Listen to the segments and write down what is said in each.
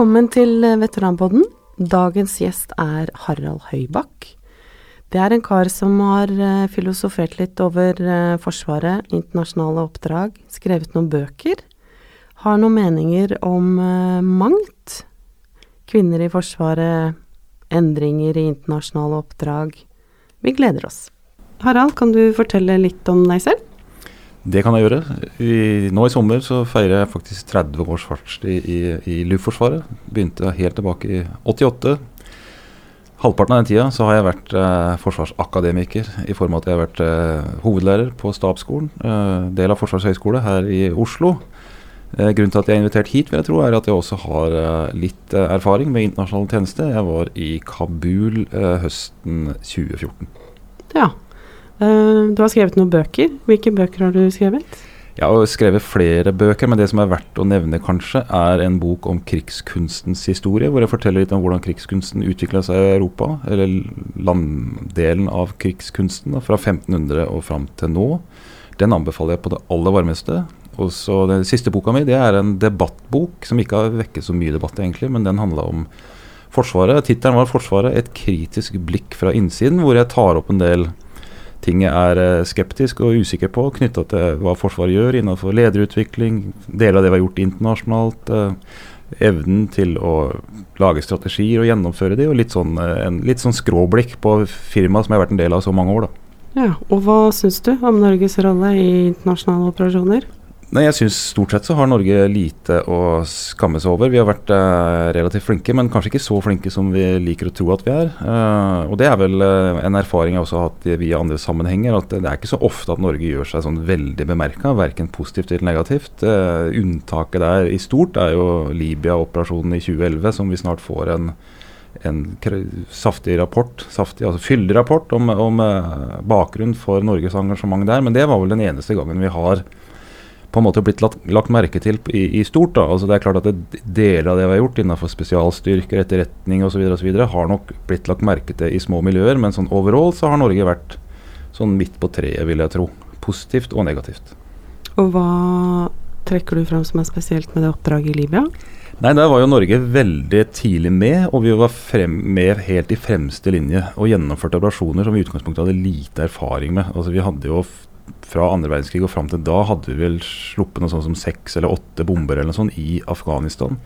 Velkommen til Veteranpodden. Dagens gjest er Harald Høybakk. Det er en kar som har eh, filosofert litt over eh, Forsvaret, internasjonale oppdrag, skrevet noen bøker. Har noen meninger om eh, mangt. Kvinner i Forsvaret, endringer i internasjonale oppdrag. Vi gleder oss. Harald, kan du fortelle litt om deg selv? Det kan jeg gjøre. I, nå i sommer så feirer jeg faktisk 30 års fartstid i, i Luftforsvaret. Begynte helt tilbake i 88. Halvparten av den tida så har jeg vært eh, forsvarsakademiker i form av at jeg har vært eh, hovedlærer på stabsskolen, eh, del av Forsvarets høgskole her i Oslo. Eh, grunnen til at jeg er invitert hit, vil jeg tro, er at jeg også har eh, litt eh, erfaring med internasjonal tjeneste. Jeg var i Kabul høsten 2014. Ja. Du har skrevet noen bøker. Hvilke bøker har du skrevet? Jeg har skrevet flere bøker, men det som er verdt å nevne, kanskje, er en bok om krigskunstens historie, hvor jeg forteller litt om hvordan krigskunsten utvikla seg i Europa, eller landdelen av krigskunsten, da, fra 1500 og fram til nå. Den anbefaler jeg på det aller varmeste. Og så Den siste boka mi det er en debattbok som ikke har vekket så mye debatt, egentlig, men den handla om Forsvaret. Tittelen var 'Forsvaret et kritisk blikk fra innsiden', hvor jeg tar opp en del ting jeg er eh, skeptisk og usikker på knytta til hva Forsvaret gjør innenfor lederutvikling, deler av det vi har gjort internasjonalt. Eh, evnen til å lage strategier og gjennomføre de, og litt sånn, eh, en litt sånn skråblikk på firmaet som jeg har vært en del av så mange år. da. Ja, Og hva syns du om Norges rolle i internasjonale operasjoner? Nei, jeg syns stort sett så har Norge lite å skamme seg over. Vi har vært eh, relativt flinke, men kanskje ikke så flinke som vi liker å tro at vi er. Eh, og det er vel eh, en erfaring jeg også har hatt via andre sammenhenger, at det er ikke så ofte at Norge gjør seg sånn veldig bemerka, verken positivt eller negativt. Uh, unntaket der i stort er jo Libya-operasjonen i 2011, som vi snart får en en saftig rapport, saftig, altså fyldig rapport om, om bakgrunnen for Norges engasjement der. Men det var vel den eneste gangen vi har på en måte blitt lagt, lagt merke til i, i, stort. da, altså Det er klart at det, deler av det vi har gjort innenfor spesialstyrker, etterretning osv., har nok blitt lagt merke til i små miljøer, men sånn overall så har Norge vært sånn midt på treet, vil jeg tro. Positivt og negativt. Og hva trekker du fram som er spesielt med det oppdraget i Libya? Nei, Der var jo Norge veldig tidlig med, og vi var frem, med helt i fremste linje. Og gjennomførte operasjoner som vi i utgangspunktet hadde lite erfaring med. Altså Vi hadde jo fra andre verdenskrig og fram til da hadde vi vel sluppet noe sånt som seks eller åtte bomber eller noe sånt i Afghanistan.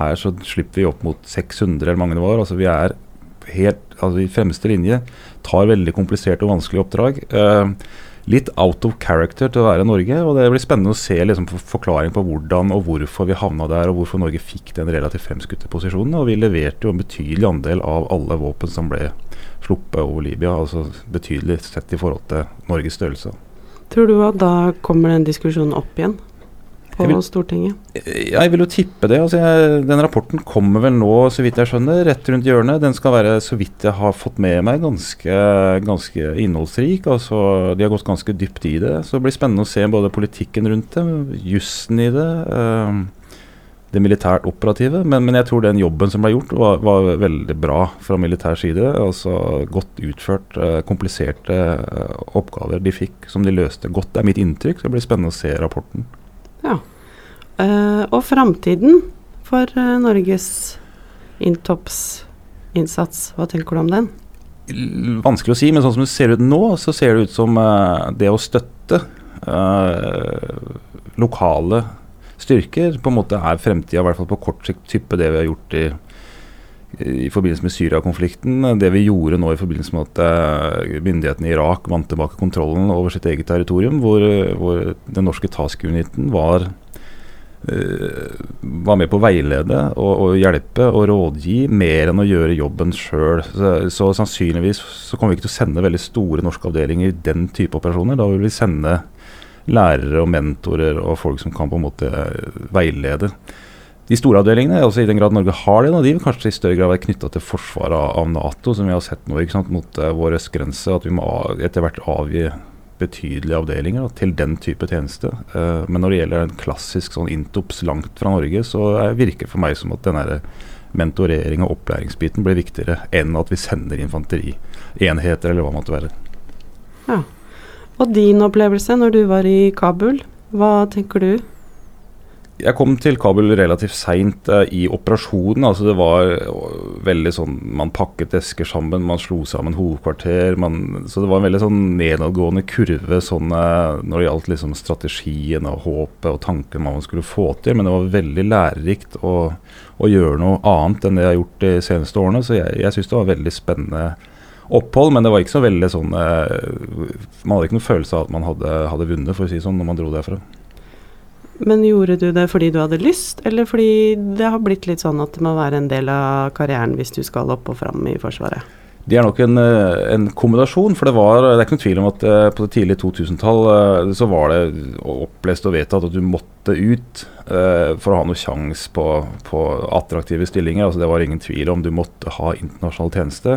Her så slipper vi opp mot 600 eller mange det var. altså Vi er helt altså i fremste linje. Tar veldig kompliserte og vanskelige oppdrag. Eh, litt out of character til å være Norge. og Det blir spennende å se liksom, forklaring på hvordan og hvorfor vi havna der, og hvorfor Norge fikk den relativt fremskutte posisjonen. Og vi leverte jo en betydelig andel av alle våpen som ble sluppet over Libya. altså Betydelig sett i forhold til Norges størrelse. Tror du at da kommer den diskusjonen opp igjen på vil, Stortinget? Jeg vil jo tippe det. Altså jeg, den rapporten kommer vel nå, så vidt jeg skjønner, rett rundt hjørnet. Den skal være, så vidt jeg har fått med meg, ganske, ganske innholdsrik. Altså, de har gått ganske dypt i det. Så det blir spennende å se både politikken rundt det, jussen i det. Uh, det militært operative. Men, men, jeg tror den jobben som ble gjort, var, var veldig bra fra militær side. Altså godt utført, uh, kompliserte uh, oppgaver de fikk, som de løste godt. Det er mitt inntrykk. Så Det blir spennende å se rapporten. Ja. Uh, og framtiden for Norges Intops-innsats, hva tenker du om den? Vanskelig å si, men sånn som det ser ut nå, så ser det ut som det å støtte lokale styrker på en måte er fremtida, i hvert fall på kort sikt, type det vi har gjort i, i forbindelse med Syria-konflikten. Det vi gjorde nå i forbindelse med at uh, myndighetene i Irak vant tilbake kontrollen over sitt eget territorium, hvor, hvor den norske task-uniten var uh, var med på å veilede og, og, hjelpe og rådgi mer enn å gjøre jobben sjøl. Så, så, sannsynligvis så kommer vi ikke til å sende veldig store norske avdelinger i den type operasjoner. Da vil vi sende lærere og mentorer og folk som kan på en måte eh, veilede. De store avdelingene, også i den grad Norge har det, de vil kanskje i større grad være knytta til forsvaret av Nato, som vi har sett nå ikke sant, mot uh, vår østgrense. At vi må etter hvert avgi betydelige avdelinger da, til den type tjeneste. Uh, men når det gjelder en klassisk sånn intops langt fra Norge, så virker det for meg som at denne mentorering og opplæringsbiten blir viktigere enn at vi sender infanterienheter eller hva det måtte være. Ja. Og din opplevelse når du var i Kabul, hva tenker du? Jeg kom til Kabul relativt seint eh, i operasjonen. altså Det var uh, veldig sånn Man pakket esker sammen, man slo sammen hovedkvarter. Man, så det var en veldig sånn nedadgående kurve sånn, eh, når det gjaldt liksom strategien og håpet og tanken man skulle få til. Men det var veldig lærerikt å, å gjøre noe annet enn det jeg har gjort de seneste årene. Så jeg, jeg syns det var veldig spennende opphold, men det var ikke så veldig sånn Man hadde ikke noen følelse av at man hadde, hadde vunnet, for å si det sånn, når man dro derfra. Men gjorde du det fordi du hadde lyst, eller fordi det har blitt litt sånn at det må være en del av karrieren hvis du skal opp og fram i Forsvaret? Det er nok en, eh, en kombinasjon, for det var det er ikke noen tvil om at eh, på det tidlige 2000-tall eh, så var det opplest og vedtatt at du måtte ut for å ha noe sjanse på, på, attraktive stillinger. altså Det var ingen tvil om du måtte ha internasjonal tjeneste.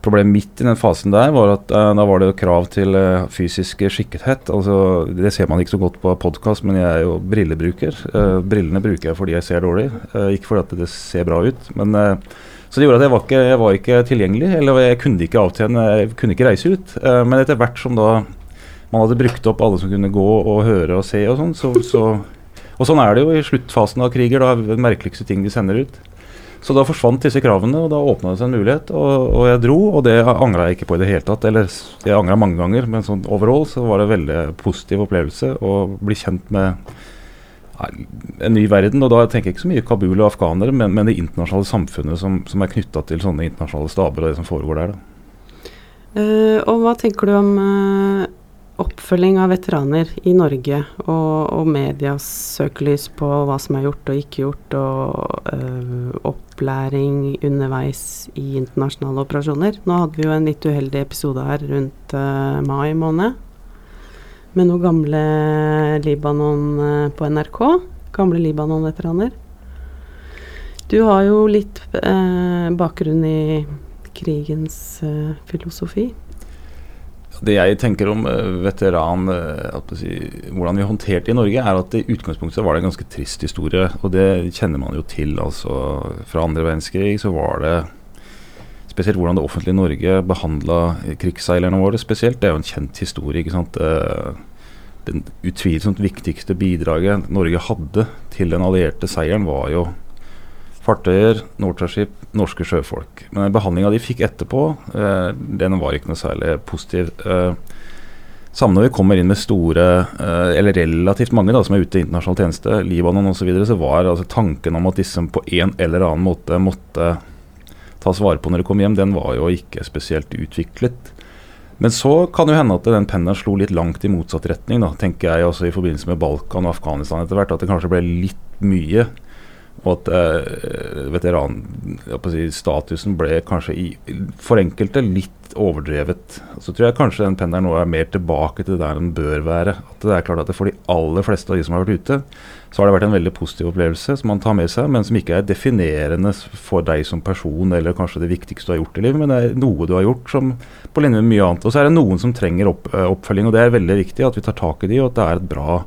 Problemet mitt i den fasen der var at eh, da var det jo krav til eh, fysisk skikkethet. Altså, det ser man ikke så godt på podkast, men jeg er jo brillebruker. Eh, brillene bruker jeg fordi jeg ser dårlig, ikke fordi at det ser bra ut. Men, så det gjorde at jeg var, ikke, jeg var ikke tilgjengelig, eller jeg kunne ikke avtjene, jeg kunne ikke reise ut. men etter hvert som da man hadde brukt opp alle som kunne gå og høre og se og sånn, så, så, Og sånn er det jo i sluttfasen av kriger, da, den merkeligste ting de sender ut. Så da forsvant disse kravene, og da åpna det seg en mulighet. Og, og, jeg dro, og det angra jeg ikke på i det hele tatt. Eller jeg angra mange ganger, men sånn overall så var det en veldig positiv opplevelse å bli kjent med en ny verden. Og da tenker jeg ikke så mye Kabul og afghanere, men, men det internasjonale samfunnet som, som er knytta til sånne internasjonale staber og det som foregår der. Uh, og hva tenker du om uh, oppfølging av veteraner i Norge, og, og medias søkelys på hva som er gjort og ikke gjort, og øh, opplæring underveis i internasjonale operasjoner. Nå hadde vi jo en litt uheldig episode her rundt øh, mai måned, med noen gamle Libanon øh, på NRK. Gamle Libanon-veteraner. Du har jo litt bakgrunn i krigens filosofi. Det jeg tenker om uh, veteran, uh, si, hvordan vi håndterte i Norge, er at i utgangspunktet var det en ganske trist historie. Og det kjenner man jo til. altså Fra andre verdenskrig så var det spesielt hvordan det offentlige Norge behandla krigsseilerne våre spesielt. Det er jo en kjent historie. ikke sant? Uh, den utvilsomt viktigste bidraget Norge hadde til den allierte seieren, var jo fartøyer, Nortraship, norske sjøfolk. Men behandlinga de fikk etterpå, eh, den var ikke noe særlig positiv. Eh, Samme når vi kommer inn med store, eh, eller relativt mange da, som er ute i internasjonal tjeneste, Libanon osv., så, videre, så var altså, tanken om at disse på en eller annen måte måtte tas vare på når de kom hjem, den var jo ikke spesielt utviklet. Men så kan det hende at den pennen slo litt langt i motsatt retning, da, tenker jeg også i forbindelse med Balkan og Afghanistan etter hvert. At det kanskje ble litt mye. Og at eh, veteranstatusen ble kanskje i, for enkelte litt overdrevet. Så tror jeg kanskje den pendelen nå er mer tilbake til der den bør være. At det er klart at For de aller fleste av de som har vært ute, så har det vært en veldig positiv opplevelse som man tar med seg, men som ikke er definerende for deg som person eller kanskje det viktigste du har gjort i livet, men det er noe du har gjort som på linje med mye annet. Og så er det noen som trenger opp, eh, oppfølging, og det er veldig viktig at vi tar tak i de, og at det er et bra,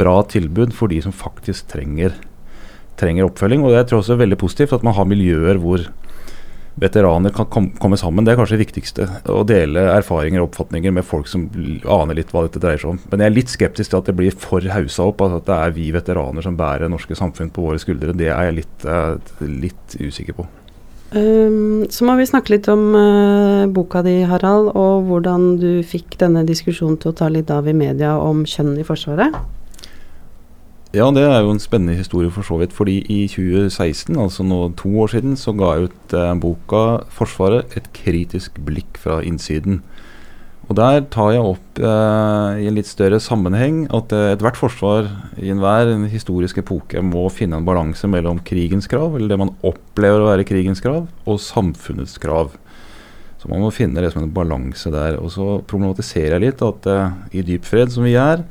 bra tilbud for de som faktisk trenger trenger oppfølging. Og jeg tror også er veldig positivt at man har miljøer hvor veteraner kan kom, komme sammen. Det er kanskje det viktigste. Å dele erfaringer og oppfatninger med folk som aner litt hva dette dreier seg om. Men jeg er litt skeptisk til at det blir for hausa opp. Altså at det er vi veteraner som bærer det norske samfunn på våre skuldre. Det er jeg litt, uh, litt usikker på. Um, så må vi snakke litt om uh, boka di, Harald, og hvordan du fikk denne diskusjonen til å ta litt av i media om kjønn i Forsvaret. Ja, det er jo en spennende historie for så vidt. Fordi i 2016, altså nå to år siden, så ga jeg ut eh, boka 'Forsvaret et kritisk blikk fra innsiden'. Og Der tar jeg opp eh, i en litt større sammenheng at eh, ethvert forsvar i enhver en historisk epoke må finne en balanse mellom krigens krav, eller det man opplever å være krigens krav, og samfunnets krav. Så man må finne det som en balanse der. Og så problematiserer jeg litt at eh, i dyp fred, som vi er,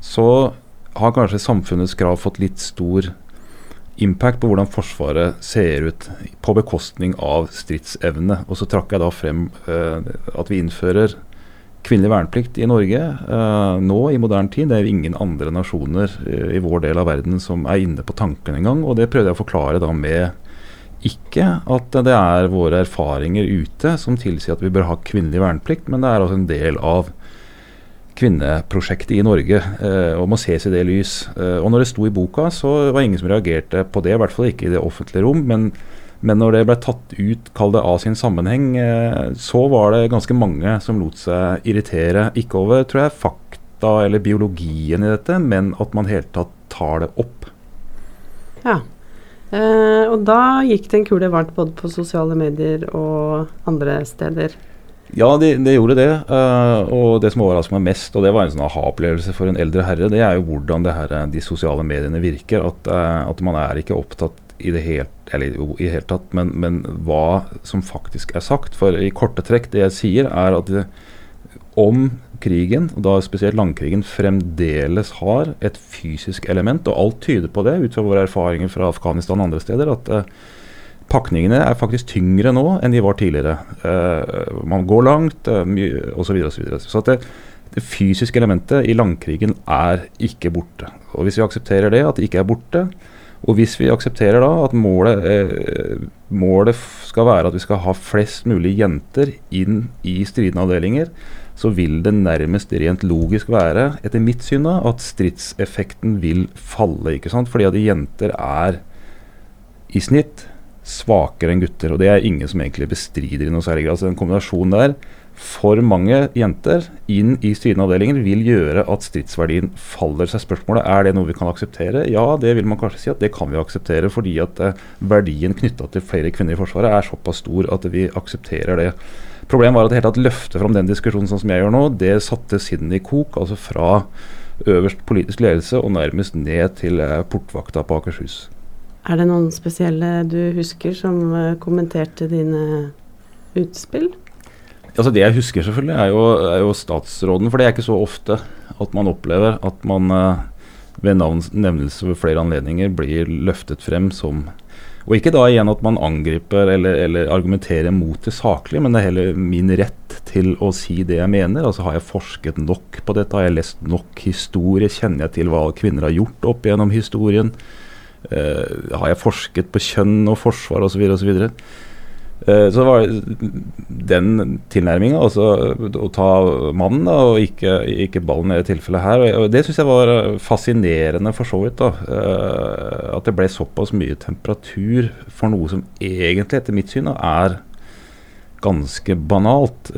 så har kanskje samfunnets krav fått litt stor impact på hvordan Forsvaret ser ut, på bekostning av stridsevne. Og så trakk jeg da frem eh, at vi innfører kvinnelig verneplikt i Norge eh, nå i moderne tid. Det er jo ingen andre nasjoner eh, i vår del av verden som er inne på tanken engang. Og det prøvde jeg å forklare da med ikke at det er våre erfaringer ute som tilsier at vi bør ha kvinnelig verneplikt, men det er altså en del av kvinneprosjektet i Norge, eh, og må ses i det lys. Eh, og når det sto i boka, så var det ingen som reagerte på det, i hvert fall ikke i det offentlige rom. Men, men når det ble tatt ut, kall det av sin sammenheng, eh, så var det ganske mange som lot seg irritere. Ikke over tror jeg, fakta eller biologien i dette, men at man helt tatt tar det opp. Ja. Eh, og da gikk det en kule varmt både på sosiale medier og andre steder. Ja, det, de gjorde det. Uh, og det som overrasker meg mest, og det var en sånn aha-opplevelse for en eldre herre, det er jo hvordan her, de sosiale mediene virker. At, uh, at, man er ikke opptatt i det helt, eller jo, i hele tatt, men, men, hva som faktisk er sagt. For i korte trekk, det jeg sier, er at det, om krigen, og da spesielt langkrigen, fremdeles har et fysisk element, og alt tyder på det, ut fra våre erfaringer fra Afghanistan og andre steder, at uh, pakningene er faktisk tyngre nå enn de var tidligere. Uh, man går langt, uh, osv. Så, så, videre. så det, det, fysiske elementet i langkrigen er ikke borte. Og Hvis vi aksepterer det, at det ikke er borte, og hvis vi aksepterer da at målet, uh, målet skal være at vi skal ha flest mulig jenter inn i stridende avdelinger, så vil det nærmest rent logisk være, etter mitt syn, da, at stridseffekten vil falle. ikke sant? Fordi at jenter er i snitt svakere enn gutter. Og det er ingen som egentlig bestrider i noe særlig grad. Så den kombinasjonen der, for mange jenter inn i styrende avdelinger, vil gjøre at stridsverdien faller. seg spørsmålet er det noe vi kan akseptere. Ja, det vil man kanskje si at det kan vi akseptere, fordi at eh, verdien knytta til flere kvinner i Forsvaret er såpass stor at vi aksepterer det. Problemet var at det hele tatt løfte fram den diskusjonen sånn som jeg gjør nå, det satte sinnet i kok. altså fra øverst politisk ledelse og nærmest ned til eh, portvakta på Akershus. Er det noen spesielle du husker som uh, kommenterte dine utspill? Altså Det jeg husker, selvfølgelig, er jo, er jo, statsråden. For det er ikke så ofte at man opplever at man uh, ved navns nevnelse ved flere anledninger blir løftet frem som Og ikke da igjen at man angriper eller, eller argumenterer mot det saklige, men det er heller min rett til å si det jeg mener. Altså Har jeg forsket nok på dette? Har jeg lest nok historie? Kjenner jeg til hva kvinner har gjort opp gjennom historien? Uh, har jeg forsket på kjønn og forsvar osv. osv. Uh, så var den tilnærminga, altså å ta mannen da, og ikke, ikke ballen i det tilfellet her, og, det syns jeg var fascinerende for så vidt. da, uh, At det ble såpass mye temperatur for noe som egentlig etter mitt syn da, er ganske banalt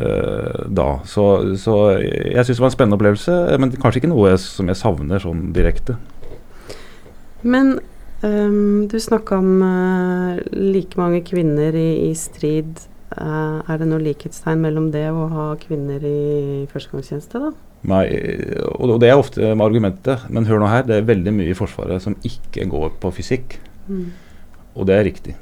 da. Så, så jeg syns det var en spennende opplevelse, men kanskje ikke noe jeg, som jeg savner sånn direkte. Men Um, du snakka om uh, like mange kvinner i, i strid. Uh, er det noe likhetstegn mellom det og å ha kvinner i førstegangstjeneste, da? Nei, og det er ofte med argumentet. Men hør nå her, det er veldig mye i Forsvaret som ikke går på fysikk. Mm. Og det er riktig.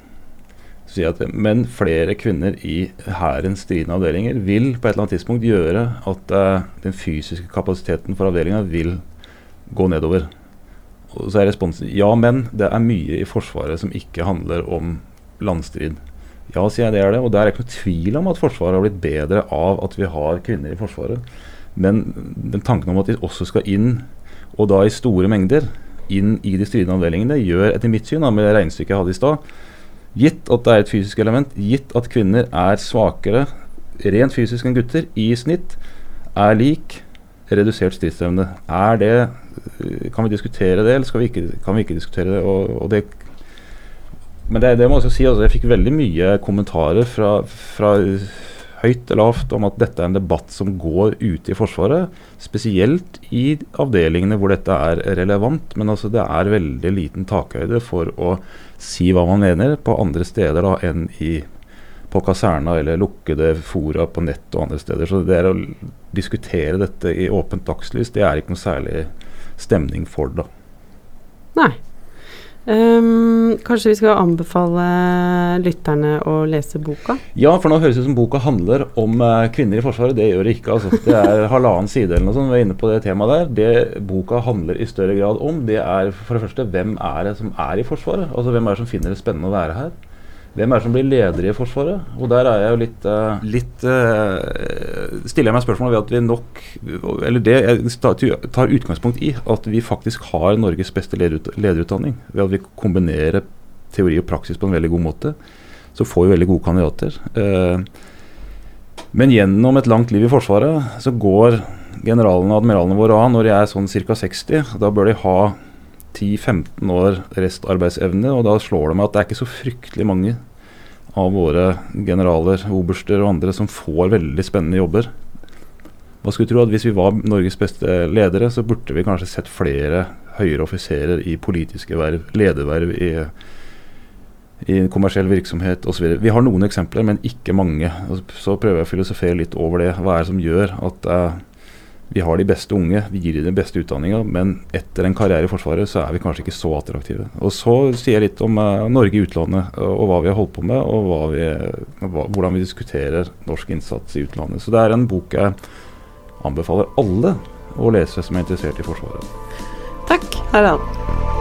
At, men flere kvinner i Hærens stridende avdelinger vil på et eller annet tidspunkt gjøre at uh, den fysiske kapasiteten for avdelinga vil gå nedover. Og så er responsen ja, men det er mye i Forsvaret som ikke handler om landstrid. Ja, sier jeg det er det. Og det er ikke noe tvil om at Forsvaret har blitt bedre av at vi har kvinner i Forsvaret. Men den tanken om at de også skal inn, og da i store mengder, inn i de stridende avdelingene, gjør etter mitt syn, med det regnestykket jeg hadde i stad, gitt at det er et fysisk element, gitt at kvinner er svakere rent fysisk enn gutter i snitt, er lik redusert stridsevne. Er det kan vi diskutere det, eller vi ikke, kan vi ikke diskutere det? Og, og det men det, det, må jeg også si, altså, jeg fikk veldig mye kommentarer fra, fra høyt og lavt om at dette er en debatt som går ute i Forsvaret. Spesielt i avdelingene hvor dette er relevant. Men altså det er veldig liten takhøyde for å si hva man mener på andre steder da enn i, på kaserna eller lukkede fora på nett og andre steder. Så det å diskutere dette i åpent dagslys, det er ikke noe særlig stemning for, da. Nei. Um, kanskje vi skal anbefale lytterne å lese boka? Ja, for nå høres det ut som boka handler om uh, kvinner i Forsvaret. Det gjør det ikke. altså. Det er halvannen side eller noe sånt. Vi er inne på det temaet der. Det boka handler i større grad om, det er for det første hvem er det som er i Forsvaret? Altså Hvem er det som finner det spennende å være her? Hvem er det som blir leder i Forsvaret? Og der er jeg jo litt, uh, litt uh, Stiller jeg meg spørsmål ved at vi nok Eller det jeg tar utgangspunkt i at vi faktisk har Norges beste lederutdanning. Ved at vi kombinerer teori og praksis på en veldig god måte. Så får vi veldig gode kandidater. Uh, men gjennom et langt liv i Forsvaret så går generalene og admiralene våre av når de er sånn ca. 60. Da bør de ha 10-15 år restarbeidsevne, og da slår det meg at det er ikke så fryktelig mange av våre generaler, oberster og andre som får veldig spennende jobber. Hva skulle tro at Hvis vi var Norges beste ledere, så burde vi kanskje sett flere høyere offiserer i politiske verv, lederverv i, i kommersiell virksomhet osv. Vi har noen eksempler, men ikke mange. Så prøver jeg å filosofere litt over det. Hva er det som gjør at uh, vi har de beste unge, vi gir dem den beste utdanninga, men etter en karriere i Forsvaret så er vi kanskje ikke så attraktive. Og Så sier jeg litt om uh, Norge i utlandet og, hva vi har holdt på med, og vi, hva, hvordan vi diskuterer norsk innsats i utlandet. Så det er en bok jeg anbefaler alle å lese som er interessert i Forsvaret. Takk, Harald.